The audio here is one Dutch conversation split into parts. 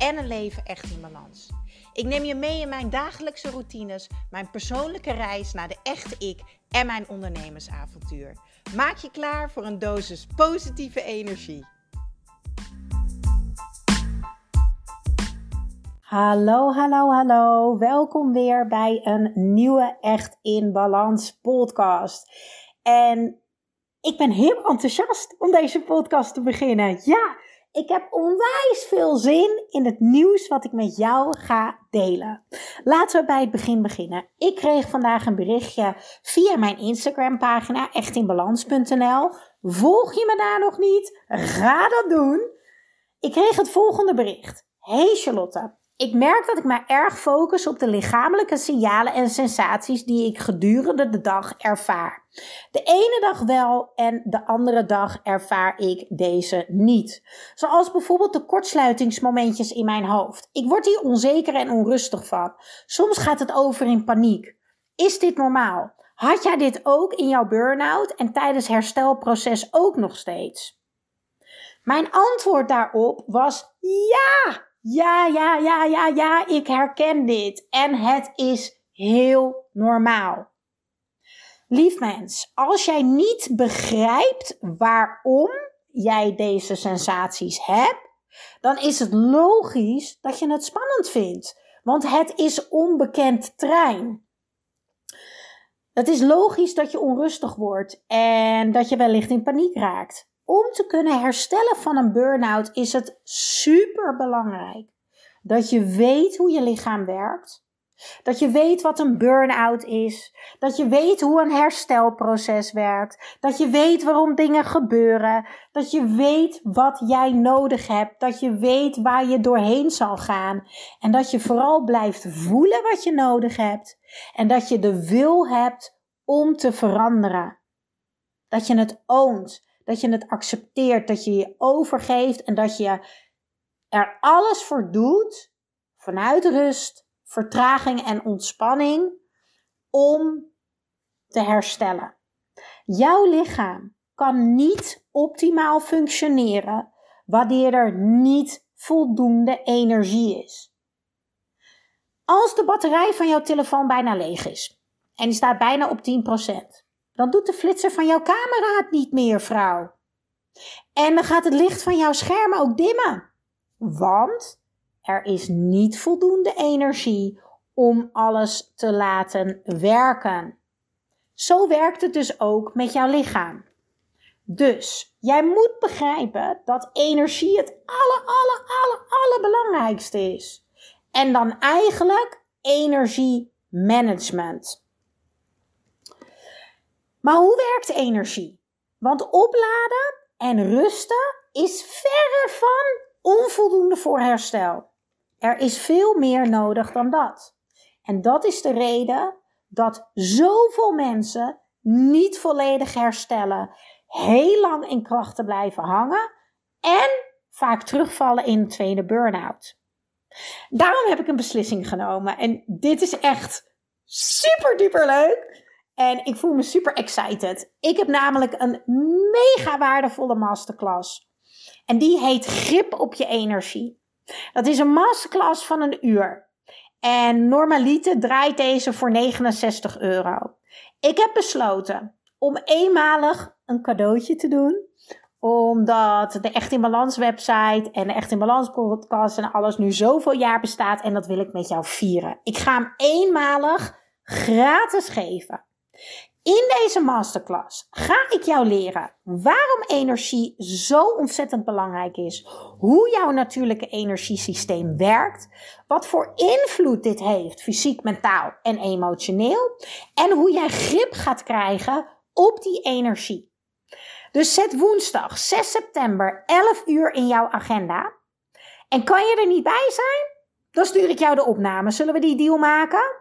en een leven echt in balans. Ik neem je mee in mijn dagelijkse routines, mijn persoonlijke reis naar de echte ik en mijn ondernemersavontuur. Maak je klaar voor een dosis positieve energie. Hallo, hallo, hallo. Welkom weer bij een nieuwe Echt in Balans podcast. En ik ben heel enthousiast om deze podcast te beginnen. Ja, ik heb onwijs veel zin in het nieuws wat ik met jou ga delen. Laten we bij het begin beginnen. Ik kreeg vandaag een berichtje via mijn Instagram pagina echtinbalans.nl. Volg je me daar nog niet? Ga dat doen. Ik kreeg het volgende bericht. Hey Charlotte, ik merk dat ik me erg focus op de lichamelijke signalen en sensaties die ik gedurende de dag ervaar. De ene dag wel en de andere dag ervaar ik deze niet. Zoals bijvoorbeeld de kortsluitingsmomentjes in mijn hoofd. Ik word hier onzeker en onrustig van. Soms gaat het over in paniek. Is dit normaal? Had jij dit ook in jouw burn-out en tijdens herstelproces ook nog steeds? Mijn antwoord daarop was ja. Ja, ja, ja, ja, ja, ik herken dit. En het is heel normaal. Lief mens, als jij niet begrijpt waarom jij deze sensaties hebt, dan is het logisch dat je het spannend vindt. Want het is onbekend terrein. Het is logisch dat je onrustig wordt en dat je wellicht in paniek raakt om te kunnen herstellen van een burn-out is het super belangrijk dat je weet hoe je lichaam werkt. Dat je weet wat een burn-out is. Dat je weet hoe een herstelproces werkt. Dat je weet waarom dingen gebeuren. Dat je weet wat jij nodig hebt. Dat je weet waar je doorheen zal gaan. En dat je vooral blijft voelen wat je nodig hebt. En dat je de wil hebt om te veranderen. Dat je het oont dat je het accepteert, dat je je overgeeft en dat je er alles voor doet, vanuit rust, vertraging en ontspanning, om te herstellen. Jouw lichaam kan niet optimaal functioneren wanneer er niet voldoende energie is. Als de batterij van jouw telefoon bijna leeg is en die staat bijna op 10%, dan doet de flitser van jouw camera het niet meer, vrouw. En dan gaat het licht van jouw scherm ook dimmen. Want er is niet voldoende energie om alles te laten werken. Zo werkt het dus ook met jouw lichaam. Dus jij moet begrijpen dat energie het alle, alle, alle, allerbelangrijkste is. En dan eigenlijk energiemanagement. Maar hoe werkt energie? Want opladen en rusten is verre van onvoldoende voor herstel. Er is veel meer nodig dan dat. En dat is de reden dat zoveel mensen niet volledig herstellen, heel lang in krachten blijven hangen en vaak terugvallen in een tweede burn-out. Daarom heb ik een beslissing genomen en dit is echt super duper leuk. En ik voel me super excited. Ik heb namelijk een mega waardevolle masterclass. En die heet Grip op je energie. Dat is een masterclass van een uur. En normaliter draait deze voor 69 euro. Ik heb besloten om eenmalig een cadeautje te doen omdat de Echt in Balans website en de Echt in Balans podcast en alles nu zoveel jaar bestaat. En dat wil ik met jou vieren. Ik ga hem eenmalig gratis geven. In deze masterclass ga ik jou leren waarom energie zo ontzettend belangrijk is, hoe jouw natuurlijke energiesysteem werkt, wat voor invloed dit heeft, fysiek, mentaal en emotioneel, en hoe jij grip gaat krijgen op die energie. Dus zet woensdag 6 september 11 uur in jouw agenda. En kan je er niet bij zijn? Dan stuur ik jou de opname. Zullen we die deal maken?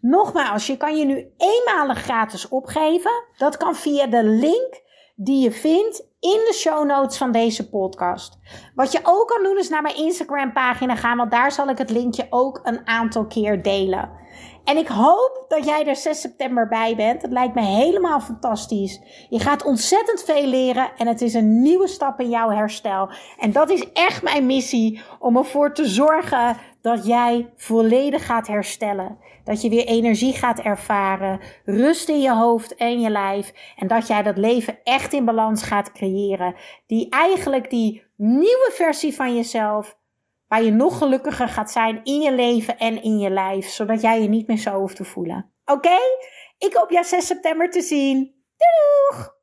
Nogmaals, je kan je nu eenmalig gratis opgeven. Dat kan via de link die je vindt in de show notes van deze podcast. Wat je ook kan doen is naar mijn Instagram pagina gaan, want daar zal ik het linkje ook een aantal keer delen. En ik hoop dat jij er 6 september bij bent. Het lijkt me helemaal fantastisch. Je gaat ontzettend veel leren en het is een nieuwe stap in jouw herstel. En dat is echt mijn missie om ervoor te zorgen dat jij volledig gaat herstellen. Dat je weer energie gaat ervaren, rust in je hoofd en je lijf. En dat jij dat leven echt in balans gaat creëren. Die eigenlijk die nieuwe versie van jezelf Waar je nog gelukkiger gaat zijn in je leven en in je lijf. Zodat jij je niet meer zo hoeft te voelen. Oké? Ik hoop jou 6 september te zien. Doeg!